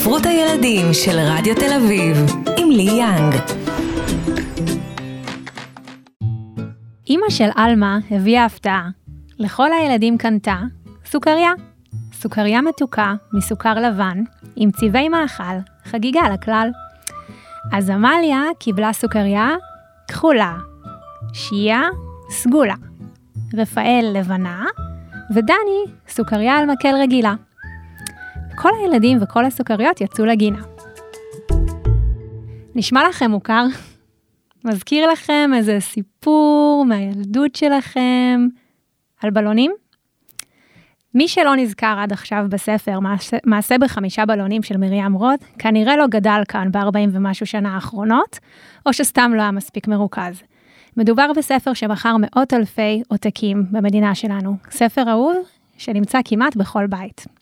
ספרות הילדים של רדיו תל אביב, עם לי יאנג. אמא של עלמה הביאה הפתעה. לכל הילדים קנתה סוכריה. סוכריה מתוקה מסוכר לבן, עם צבעי מאכל, חגיגה לכלל. אז עמליה קיבלה סוכריה כחולה, שיה סגולה, רפאל לבנה, ודני סוכריה על מקל רגילה. כל הילדים וכל הסוכריות יצאו לגינה. נשמע לכם מוכר? מזכיר לכם איזה סיפור מהילדות שלכם על בלונים? מי שלא נזכר עד עכשיו בספר מעשה, מעשה בחמישה בלונים של מרים רוט, כנראה לא גדל כאן ב-40 ומשהו שנה האחרונות, או שסתם לא היה מספיק מרוכז. מדובר בספר שמכר מאות אלפי עותקים במדינה שלנו, ספר אהוב שנמצא כמעט בכל בית.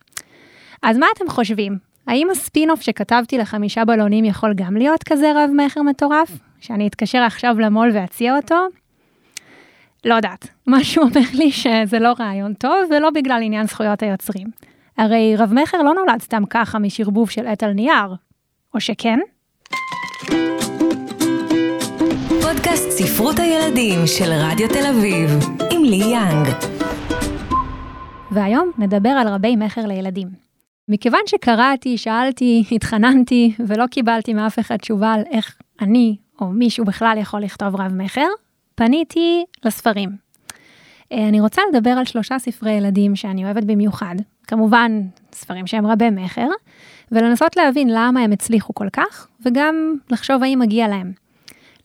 אז מה אתם חושבים? האם הספינוף שכתבתי לחמישה בלונים יכול גם להיות כזה רב מכר מטורף? שאני אתקשר עכשיו למו"ל ואציע אותו? לא יודעת, משהו אומר לי שזה לא רעיון טוב ולא בגלל עניין זכויות היוצרים. הרי רב מכר לא נולד סתם ככה משרבוב של עט על נייר, או שכן? פודקאסט ספרות הילדים של רדיו תל אביב, עם לי יאנג. והיום נדבר על רבי מכר לילדים. מכיוון שקראתי, שאלתי, התחננתי, ולא קיבלתי מאף אחד תשובה על איך אני או מישהו בכלל יכול לכתוב רב מכר, פניתי לספרים. אה, אני רוצה לדבר על שלושה ספרי ילדים שאני אוהבת במיוחד, כמובן ספרים שהם רבי מכר, ולנסות להבין למה הם הצליחו כל כך, וגם לחשוב האם מגיע להם.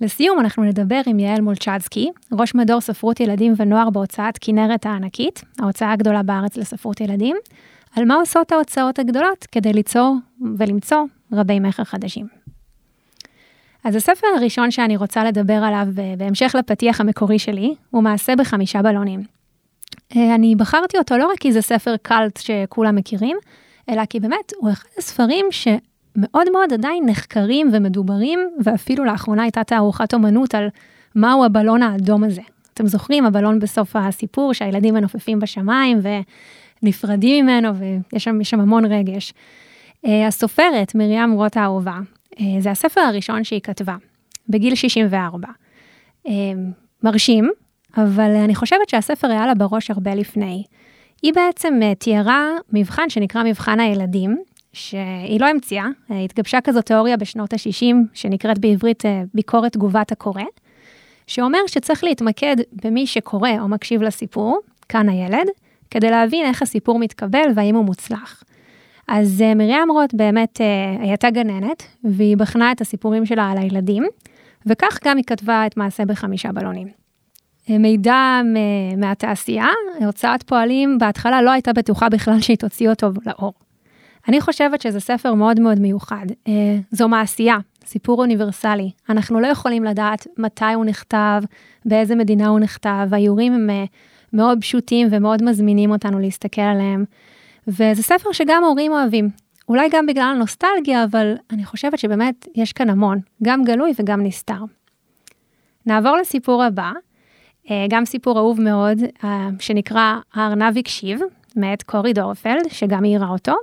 לסיום אנחנו נדבר עם יעל מולצ'דסקי, ראש מדור ספרות ילדים ונוער בהוצאת כנרת הענקית, ההוצאה הגדולה בארץ לספרות ילדים, על מה עושות ההוצאות הגדולות כדי ליצור ולמצוא רבי מכר חדשים. אז הספר הראשון שאני רוצה לדבר עליו, בהמשך לפתיח המקורי שלי, הוא מעשה בחמישה בלונים. אה, אני בחרתי אותו לא רק כי זה ספר קאלט שכולם מכירים, אלא כי באמת הוא אחד הספרים שמאוד מאוד עדיין נחקרים ומדוברים, ואפילו לאחרונה הייתה תערוכת אומנות על מהו הבלון האדום הזה. אתם זוכרים, הבלון בסוף הסיפור שהילדים מנופפים בשמיים ונפרדים ממנו, ויש שם, שם המון רגש. אה, הסופרת מרים רוט האהובה, אה, זה הספר הראשון שהיא כתבה, בגיל 64. אה, מרשים, אבל אני חושבת שהספר היה לה בראש הרבה לפני. היא בעצם תיארה מבחן שנקרא מבחן הילדים, שהיא לא המציאה, התגבשה כזו תיאוריה בשנות ה-60, שנקראת בעברית ביקורת תגובת הקורא, שאומר שצריך להתמקד במי שקורא או מקשיב לסיפור, כאן הילד, כדי להבין איך הסיפור מתקבל והאם הוא מוצלח. אז uh, מרים רוט באמת uh, הייתה גננת, והיא בחנה את הסיפורים שלה על הילדים, וכך גם היא כתבה את מעשה בחמישה בלונים. Uh, מידע מהתעשייה, הוצאת פועלים בהתחלה לא הייתה בטוחה בכלל שהיא תוציא אותו לאור. אני חושבת שזה ספר מאוד מאוד מיוחד. זו מעשייה, סיפור אוניברסלי. אנחנו לא יכולים לדעת מתי הוא נכתב, באיזה מדינה הוא נכתב, האיורים הם מאוד פשוטים ומאוד מזמינים אותנו להסתכל עליהם. וזה ספר שגם הורים אוהבים. אולי גם בגלל הנוסטלגיה, אבל אני חושבת שבאמת יש כאן המון, גם גלוי וגם נסתר. נעבור לסיפור הבא, אה, גם סיפור אהוב מאוד, אה, שנקרא הארנב הקשיב, מאת קורי דורפלד, שגם העירה אותו.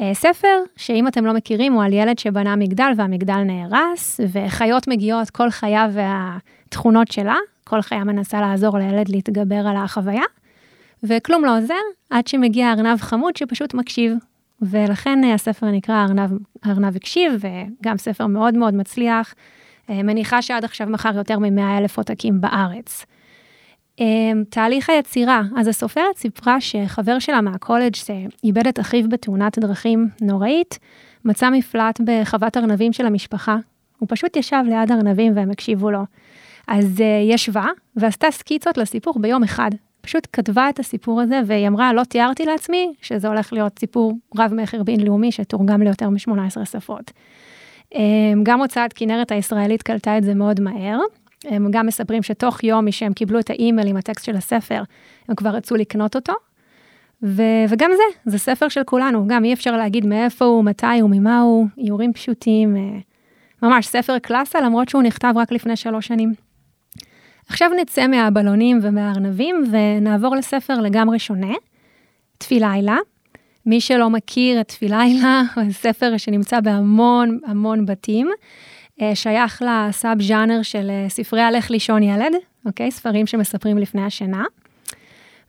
אה, ספר שאם אתם לא מכירים, הוא על ילד שבנה מגדל והמגדל נהרס, וחיות מגיעות, כל חיה והתכונות שלה, כל חיה מנסה לעזור לילד להתגבר על החוויה. וכלום לא עוזר, עד שמגיע ארנב חמוד שפשוט מקשיב. ולכן אה, הספר נקרא ארנב, ארנב הקשיב, וגם ספר מאוד מאוד מצליח. אה, מניחה שעד עכשיו מכר יותר מ-100 אלף עותקים בארץ. אה, תהליך היצירה, אז הסופרת סיפרה שחבר שלה מהקולג' שאיבד את אחיו בתאונת דרכים נוראית, מצא מפלט בחוות ארנבים של המשפחה. הוא פשוט ישב ליד ארנבים והם הקשיבו לו. אז היא ישבה ועשתה סקיצות לסיפור ביום אחד, פשוט כתבה את הסיפור הזה, והיא אמרה, לא תיארתי לעצמי שזה הולך להיות סיפור רב-מכר בינלאומי שתורגם ליותר מ-18 שפות. אמ, גם הוצאת כנרת הישראלית קלטה את זה מאוד מהר. הם גם מספרים שתוך יום משהם קיבלו את האימייל עם הטקסט של הספר, הם כבר רצו לקנות אותו. ו- וגם זה, זה ספר של כולנו, גם אי אפשר להגיד מאיפה הוא, מתי הוא, ממה הוא, איורים פשוטים, אה, ממש ספר קלאסה, למרות שהוא נכתב רק לפני שלוש שנים. עכשיו נצא מהבלונים ומהארנבים ונעבור לספר לגמרי שונה, תפילילה, מי שלא מכיר את תפילילה, ספר שנמצא בהמון המון בתים, אה, שייך לסאב ז'אנר של אה, ספרי הלך לישון ילד, אוקיי? ספרים שמספרים לפני השינה.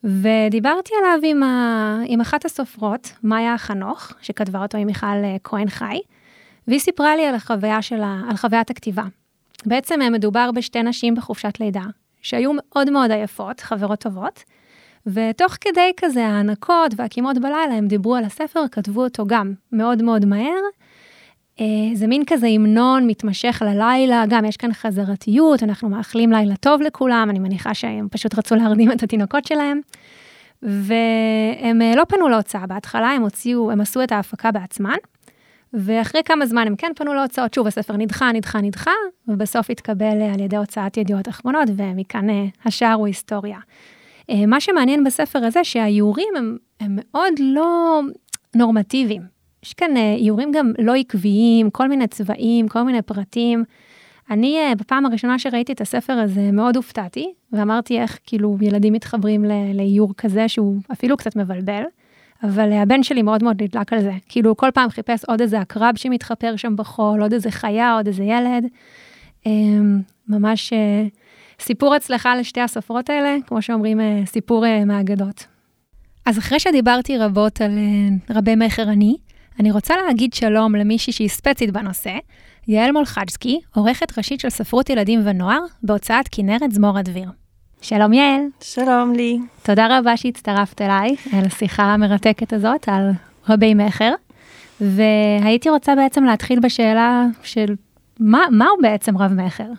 ודיברתי עליו עם, ה... עם אחת הסופרות, מאיה חנוך, שכתבה אותו עם מיכל אה, כהן חי, והיא סיפרה לי על החוויה שלה, על חוויית הכתיבה. בעצם מדובר בשתי נשים בחופשת לידה, שהיו מאוד מאוד עייפות, חברות טובות, ותוך כדי כזה הענקות והקימות בלילה, הם דיברו על הספר, כתבו אותו גם מאוד מאוד מהר. אה, זה מין כזה המנון מתמשך ללילה, גם יש כאן חזרתיות, אנחנו מאחלים לילה טוב לכולם, אני מניחה שהם פשוט רצו להרדים את התינוקות שלהם. והם אה, לא פנו להוצאה בהתחלה, הם הוציאו, הם עשו את ההפקה בעצמן. ואחרי כמה זמן הם כן פנו להוצאות, שוב, הספר נדחה, נדחה, נדחה, ובסוף התקבל על ידי הוצאת ידיעות אחרונות, ומכאן אה, השאר הוא היסטוריה. אה, מה שמעניין בספר הזה, שהאיורים הם, הם מאוד לא נורמטיביים. יש כאן אה, איורים גם לא עקביים, כל מיני צבעים, כל מיני פרטים. אני, בפעם הראשונה שראיתי את הספר הזה, מאוד הופתעתי, ואמרתי איך כאילו ילדים מתחברים לאיור כזה שהוא אפילו קצת מבלבל. אבל הבן שלי מאוד מאוד נדלק על זה. כאילו, כל פעם חיפש עוד איזה עקרב שמתחפר שם בחול, עוד איזה חיה, עוד איזה ילד. אמ, ממש אה, סיפור הצלחה לשתי הסופרות האלה, כמו שאומרים, אה, סיפור אה, מהאגדות. אז אחרי שדיברתי רבות על רבי מכר אני, אני רוצה להגיד שלום למישהי שהיא ספצית בנושא, יעל מולחג'סקי, עורכת ראשית של ספרות ילדים ונוער, בהוצאת כנרת זמור הדביר. שלום יעל. שלום לי. תודה רבה שהצטרפת אליי, לשיחה המרתקת הזאת על רבי מכר. והייתי רוצה בעצם להתחיל בשאלה של מה, מהו בעצם רב מכר?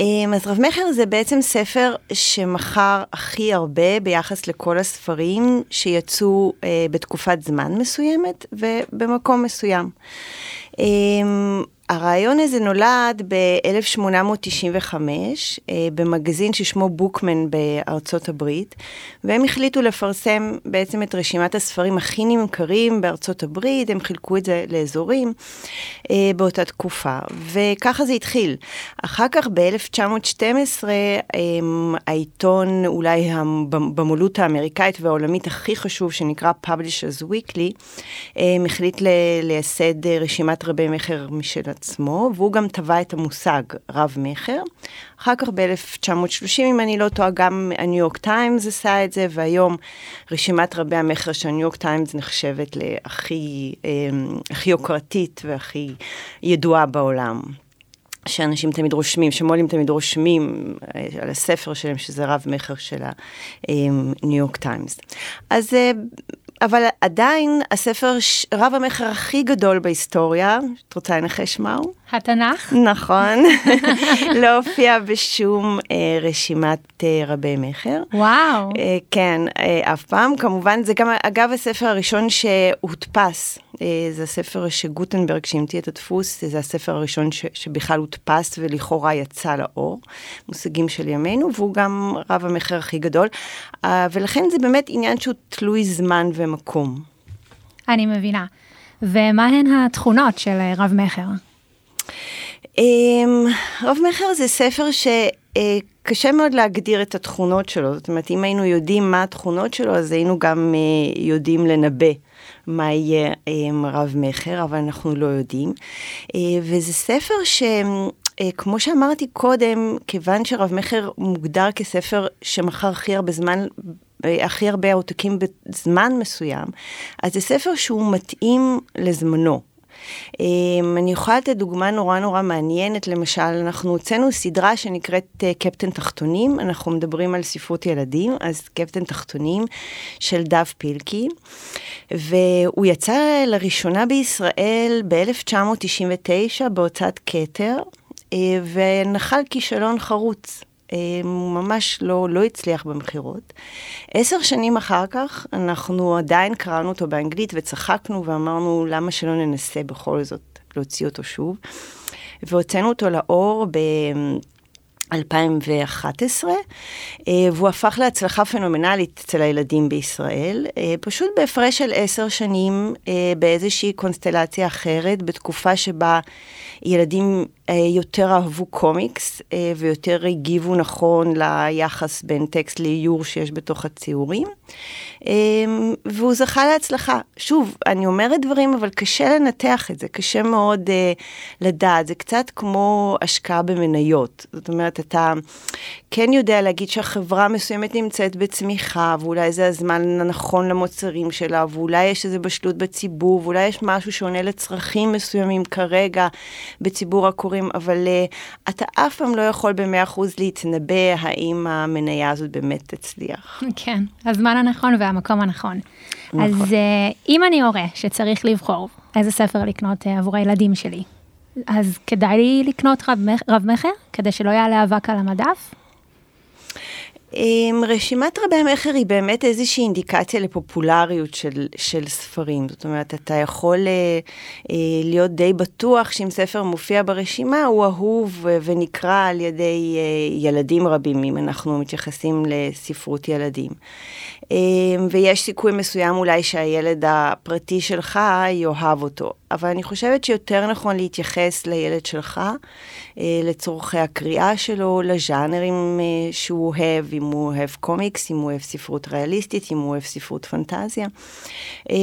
אמ, אז רב מכר זה בעצם ספר שמכר הכי הרבה ביחס לכל הספרים שיצאו אה, בתקופת זמן מסוימת ובמקום מסוים. אה, הרעיון הזה נולד ב-1895 אה, במגזין ששמו בוקמן בארצות הברית, והם החליטו לפרסם בעצם את רשימת הספרים הכי נמכרים בארצות הברית, הם חילקו את זה לאזורים אה, באותה תקופה, וככה זה התחיל. אחר כך ב-1912 אה, העיתון אולי במולות האמריקאית והעולמית הכי חשוב שנקרא Publishers Weekly, החליט לייסד רשימת רבי מכר משל עצמו, והוא גם טבע את המושג רב-מכר. אחר כך ב-1930, אם אני לא טועה, גם הניו יורק טיימס עשה את זה, והיום רשימת רבי המכר של הניו יורק טיימס נחשבת להכי אמ, הכי יוקרתית והכי ידועה בעולם. שאנשים תמיד רושמים, שמו"לים תמיד רושמים אה, על הספר שלהם, שזה רב מכר של הניו יורק טיימס. אז אה, אבל עדיין הספר רב המכר הכי גדול בהיסטוריה, את רוצה לנחש מהו? התנ"ך? נכון, לא הופיע בשום אה, רשימת אה, רבי מכר. וואו. אה, כן, אה, אף פעם. כמובן, זה גם, אגב, הספר הראשון שהודפס. אה, זה הספר שגוטנברג שהמציא את הדפוס, זה הספר הראשון ש, שבכלל הודפס ולכאורה יצא לאור, מושגים של ימינו, והוא גם רב המכר הכי גדול. אה, ולכן זה באמת עניין שהוא תלוי זמן ומקום. אני מבינה. ומה הן התכונות של אה, רב מכר? אמ, רב מכר זה ספר שקשה מאוד להגדיר את התכונות שלו, זאת אומרת, אם היינו יודעים מה התכונות שלו, אז היינו גם אה, יודעים לנבא. מה יהיה אמ, רב מכר, אבל אנחנו לא יודעים. אה, וזה ספר ש... כמו שאמרתי קודם, כיוון שרב מכר מוגדר כספר שמכר הכי הרבה זמן הכי הרבה עותקים בזמן מסוים, אז זה ספר שהוא מתאים לזמנו. Um, אני יכולה לתת דוגמה נורא נורא מעניינת, למשל, אנחנו הוצאנו סדרה שנקראת uh, קפטן תחתונים, אנחנו מדברים על ספרות ילדים, אז קפטן תחתונים של דב פילקי, והוא יצא לראשונה בישראל ב-1999 בהוצאת כתר, uh, ונחל כישלון חרוץ. אה, ממש לא, לא הצליח במכירות. עשר שנים אחר כך, אנחנו עדיין קראנו אותו באנגלית וצחקנו ואמרנו, למה שלא ננסה בכל זאת להוציא אותו שוב? והוצאנו אותו לאור ב... 2011, והוא הפך להצלחה פנומנלית אצל הילדים בישראל, פשוט בהפרש של עשר שנים באיזושהי קונסטלציה אחרת, בתקופה שבה ילדים יותר אהבו קומיקס ויותר הגיבו נכון ליחס בין טקסט לאיור שיש בתוך הציורים. והוא זכה להצלחה. שוב, אני אומרת דברים, אבל קשה לנתח את זה, קשה מאוד לדעת. זה קצת כמו השקעה במניות. זאת אומרת, אתה כן יודע להגיד שהחברה מסוימת נמצאת בצמיחה, ואולי זה הזמן הנכון למוצרים שלה, ואולי יש איזו בשלות בציבור, ואולי יש משהו שעונה לצרכים מסוימים כרגע בציבור הקוראים, אבל uh, אתה אף פעם לא יכול במאה אחוז להתנבא האם המניה הזאת באמת תצליח. כן, הזמן הנכון והמקום הנכון. נכון. אז uh, אם אני הורה שצריך לבחור איזה ספר לקנות uh, עבור הילדים שלי, אז כדאי לי לקנות רב-מכר כדי שלא יעלה אבק על המדף? אמ, רשימת רבי המכר היא באמת איזושהי אינדיקציה לפופולריות של, של ספרים. זאת אומרת, אתה יכול אה, אה, להיות די בטוח שאם ספר מופיע ברשימה, הוא אהוב ונקרא על ידי אה, ילדים רבים, אם אנחנו מתייחסים לספרות ילדים. אה, ויש סיכוי מסוים אולי שהילד הפרטי שלך יאהב אותו. אבל אני חושבת שיותר נכון להתייחס לילד שלך, אה, לצורכי הקריאה שלו, לז'אנרים אה, שהוא אוהב, אם הוא אוהב קומיקס, אם הוא אוהב ספרות ריאליסטית, אם הוא אוהב ספרות פנטזיה, אה,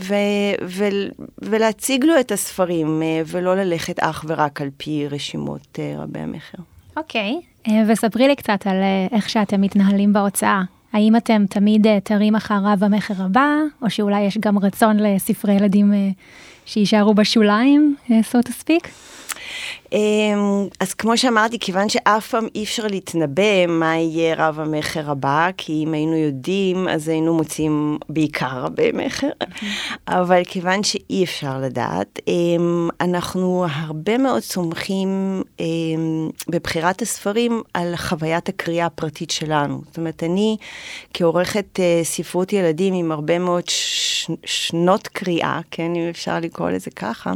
ו- ו- ולהציג לו את הספרים, ולא ללכת אך ורק על פי רשימות רבי המכר. אוקיי, okay. וספרי לי קצת על איך שאתם מתנהלים בהוצאה. האם אתם תמיד תרים אחר רב המכר הבא, או שאולי יש גם רצון לספרי ילדים שיישארו בשוליים, so to speak? אמ, אז כמו שאמרתי, כיוון שאף פעם אי אפשר להתנבא מה יהיה רב המכר הבא, כי אם היינו יודעים, אז היינו מוצאים בעיקר רבי מכר, אבל כיוון שאי אפשר לדעת, אמ, אנחנו הרבה מאוד סומכים אמ, בבחירת הספרים על חוויית הקריאה הפרטית שלנו. זאת אומרת, אני כעורכת אה, ספרות ילדים עם הרבה מאוד שנות קריאה, כן, אם אפשר לקרוא לזה ככה,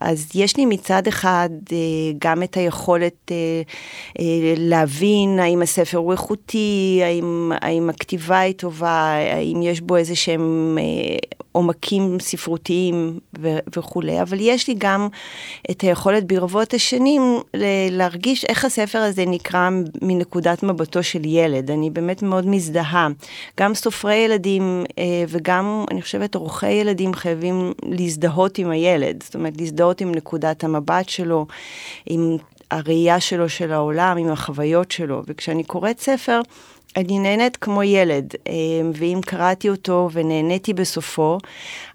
אז יש לי מצד אחד אה, גם את היכולת אה, אה, להבין האם הספר הוא איכותי, האם, האם הכתיבה היא טובה, האם יש בו איזה שהם עומקים ספרותיים ו- וכולי, אבל יש לי גם את היכולת ברבות השנים להרגיש איך הספר הזה נקרא מנקודת מבטו של ילד. אני באמת מאוד מזדהה. גם סופרי ילדים וגם, אני חושבת, עורכי ילדים חייבים להזדהות עם הילד, זאת אומרת, להזדהות עם נקודת המבט שלו, עם הראייה שלו של העולם, עם החוויות שלו. וכשאני קוראת ספר, אני נהנית כמו ילד, אה, ואם קראתי אותו ונהניתי בסופו,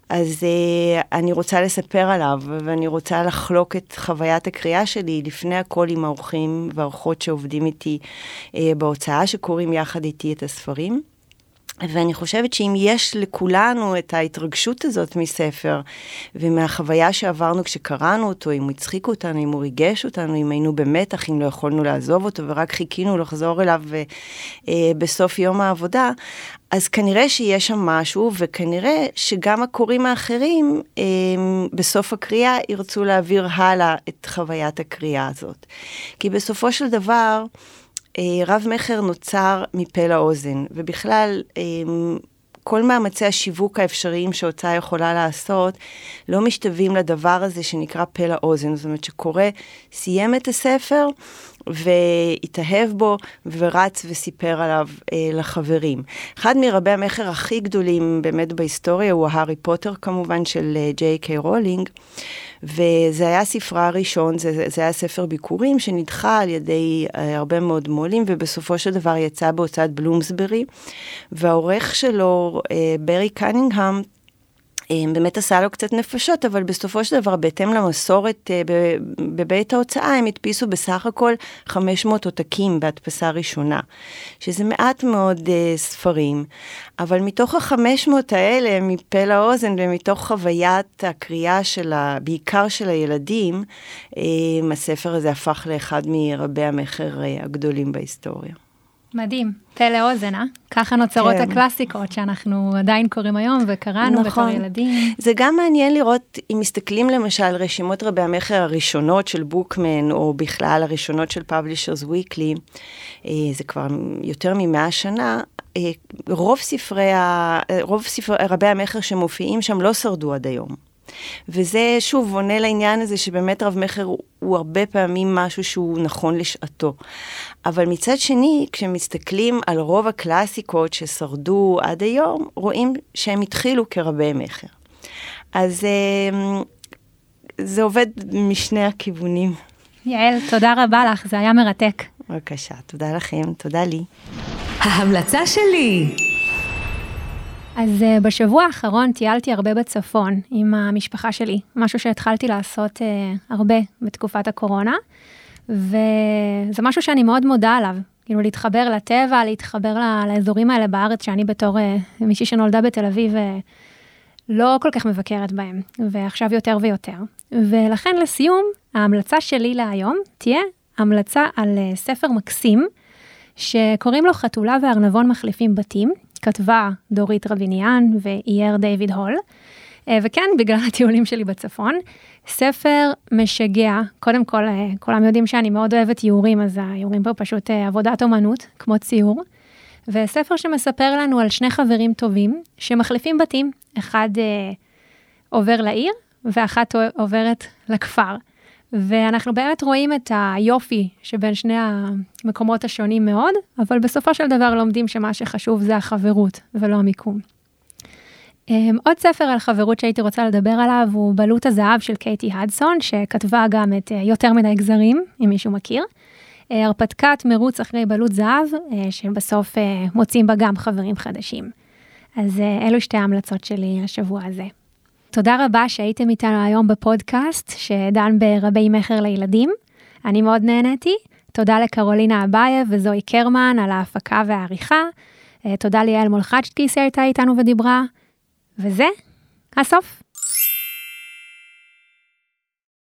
אז uh, אני רוצה לספר עליו, ואני רוצה לחלוק את חוויית הקריאה שלי לפני הכל עם האורחים והאורחות שעובדים איתי uh, בהוצאה, שקוראים יחד איתי את הספרים. ואני חושבת שאם יש לכולנו את ההתרגשות הזאת מספר, ומהחוויה שעברנו כשקראנו אותו, אם הוא הצחיק אותנו, אם הוא ריגש אותנו, אם היינו במתח, אם לא יכולנו לעזוב אותו ורק חיכינו לחזור אליו אה, בסוף יום העבודה, אז כנראה שיש שם משהו, וכנראה שגם הקוראים האחרים אה, בסוף הקריאה ירצו להעביר הלאה את חוויית הקריאה הזאת. כי בסופו של דבר, אה, רב מכר נוצר מפה לאוזן, ובכלל, אה, כל מאמצי השיווק האפשריים שהוצאה יכולה לעשות, לא משתווים לדבר הזה שנקרא פה לאוזן. זאת אומרת שקורא, סיים את הספר והתאהב בו ורץ וסיפר עליו אה, לחברים. אחד מרבי המכר הכי גדולים באמת בהיסטוריה הוא הארי פוטר כמובן של אה, ג'יי קיי רולינג. וזה היה ספרה הראשון, זה, זה היה ספר ביקורים שנדחה על ידי אה, הרבה מאוד מו"לים, ובסופו של דבר יצא בהוצאת בלומסברי, והעורך שלו, אה, ברי קנינגהם, באמת עשה לו קצת נפשות, אבל בסופו של דבר, בהתאם למסורת אה, בבית ההוצאה, הם הדפיסו בסך הכל 500 עותקים בהדפסה ראשונה, שזה מעט מאוד uh, ספרים, אבל מתוך ה-500 האלה, מפה לאוזן ומתוך חוויית הקריאה של ה... בעיקר של הילדים, um, הספר הזה הפך לאחד מרבי המכר הגדולים בהיסטוריה. מדהים, פה לאוזן, אה? ככה נוצרות כן. הקלאסיקות שאנחנו עדיין קוראים היום וקראנו נכון. בתור ילדים. זה גם מעניין לראות, אם מסתכלים למשל רשימות רבי המכר הראשונות של בוקמן, או בכלל הראשונות של Publishers Weekly, אה, זה כבר יותר ממאה שנה, אה, רוב ספרי, ה... רוב ספרי רבי המכר שמופיעים שם לא שרדו עד היום. וזה שוב עונה לעניין הזה שבאמת רב מכר הוא, הוא הרבה פעמים משהו שהוא נכון לשעתו. אבל מצד שני, כשמסתכלים על רוב הקלאסיקות ששרדו עד היום, רואים שהם התחילו כרבי מכר. אז אה, זה עובד משני הכיוונים. יעל, תודה רבה לך, זה היה מרתק. בבקשה, תודה לכם, תודה לי. ההמלצה שלי. אז uh, בשבוע האחרון טיילתי הרבה בצפון עם המשפחה שלי, משהו שהתחלתי לעשות uh, הרבה בתקופת הקורונה, וזה משהו שאני מאוד מודה עליו, כאילו להתחבר לטבע, להתחבר ל- לאזורים האלה בארץ, שאני בתור uh, מישהי שנולדה בתל אביב, uh, לא כל כך מבקרת בהם, ועכשיו יותר ויותר. ולכן לסיום, ההמלצה שלי להיום תהיה המלצה על uh, ספר מקסים, שקוראים לו חתולה וארנבון מחליפים בתים, כתבה דורית רביניאן ואייר דיוויד הול. אה, וכן, בגלל הטיולים שלי בצפון, ספר משגע, קודם כל, אה, כולם יודעים שאני מאוד אוהבת איורים, אז האיורים פה פשוט אה, עבודת אומנות, כמו ציור. וספר שמספר לנו על שני חברים טובים שמחליפים בתים, אחד אה, עובר לעיר ואחת עוברת לכפר. ואנחנו באמת רואים את היופי שבין שני המקומות השונים מאוד, אבל בסופו של דבר לומדים שמה שחשוב זה החברות ולא המיקום. Um, עוד ספר על חברות שהייתי רוצה לדבר עליו הוא בלוט הזהב של קייטי הדסון, שכתבה גם את uh, יותר מדי גזרים, אם מישהו מכיר. Uh, הרפתקת מרוץ אחרי בלוט זהב, uh, שבסוף מוצאים בה גם חברים חדשים. אז אלו שתי ההמלצות שלי השבוע הזה. תודה רבה שהייתם איתנו היום בפודקאסט שדן ברבי מכר לילדים. אני מאוד נהניתי. תודה לקרולינה אבייב וזוהי קרמן על ההפקה והעריכה. תודה ליעל מולחצ'קי שהייתה איתנו ודיברה. וזה הסוף.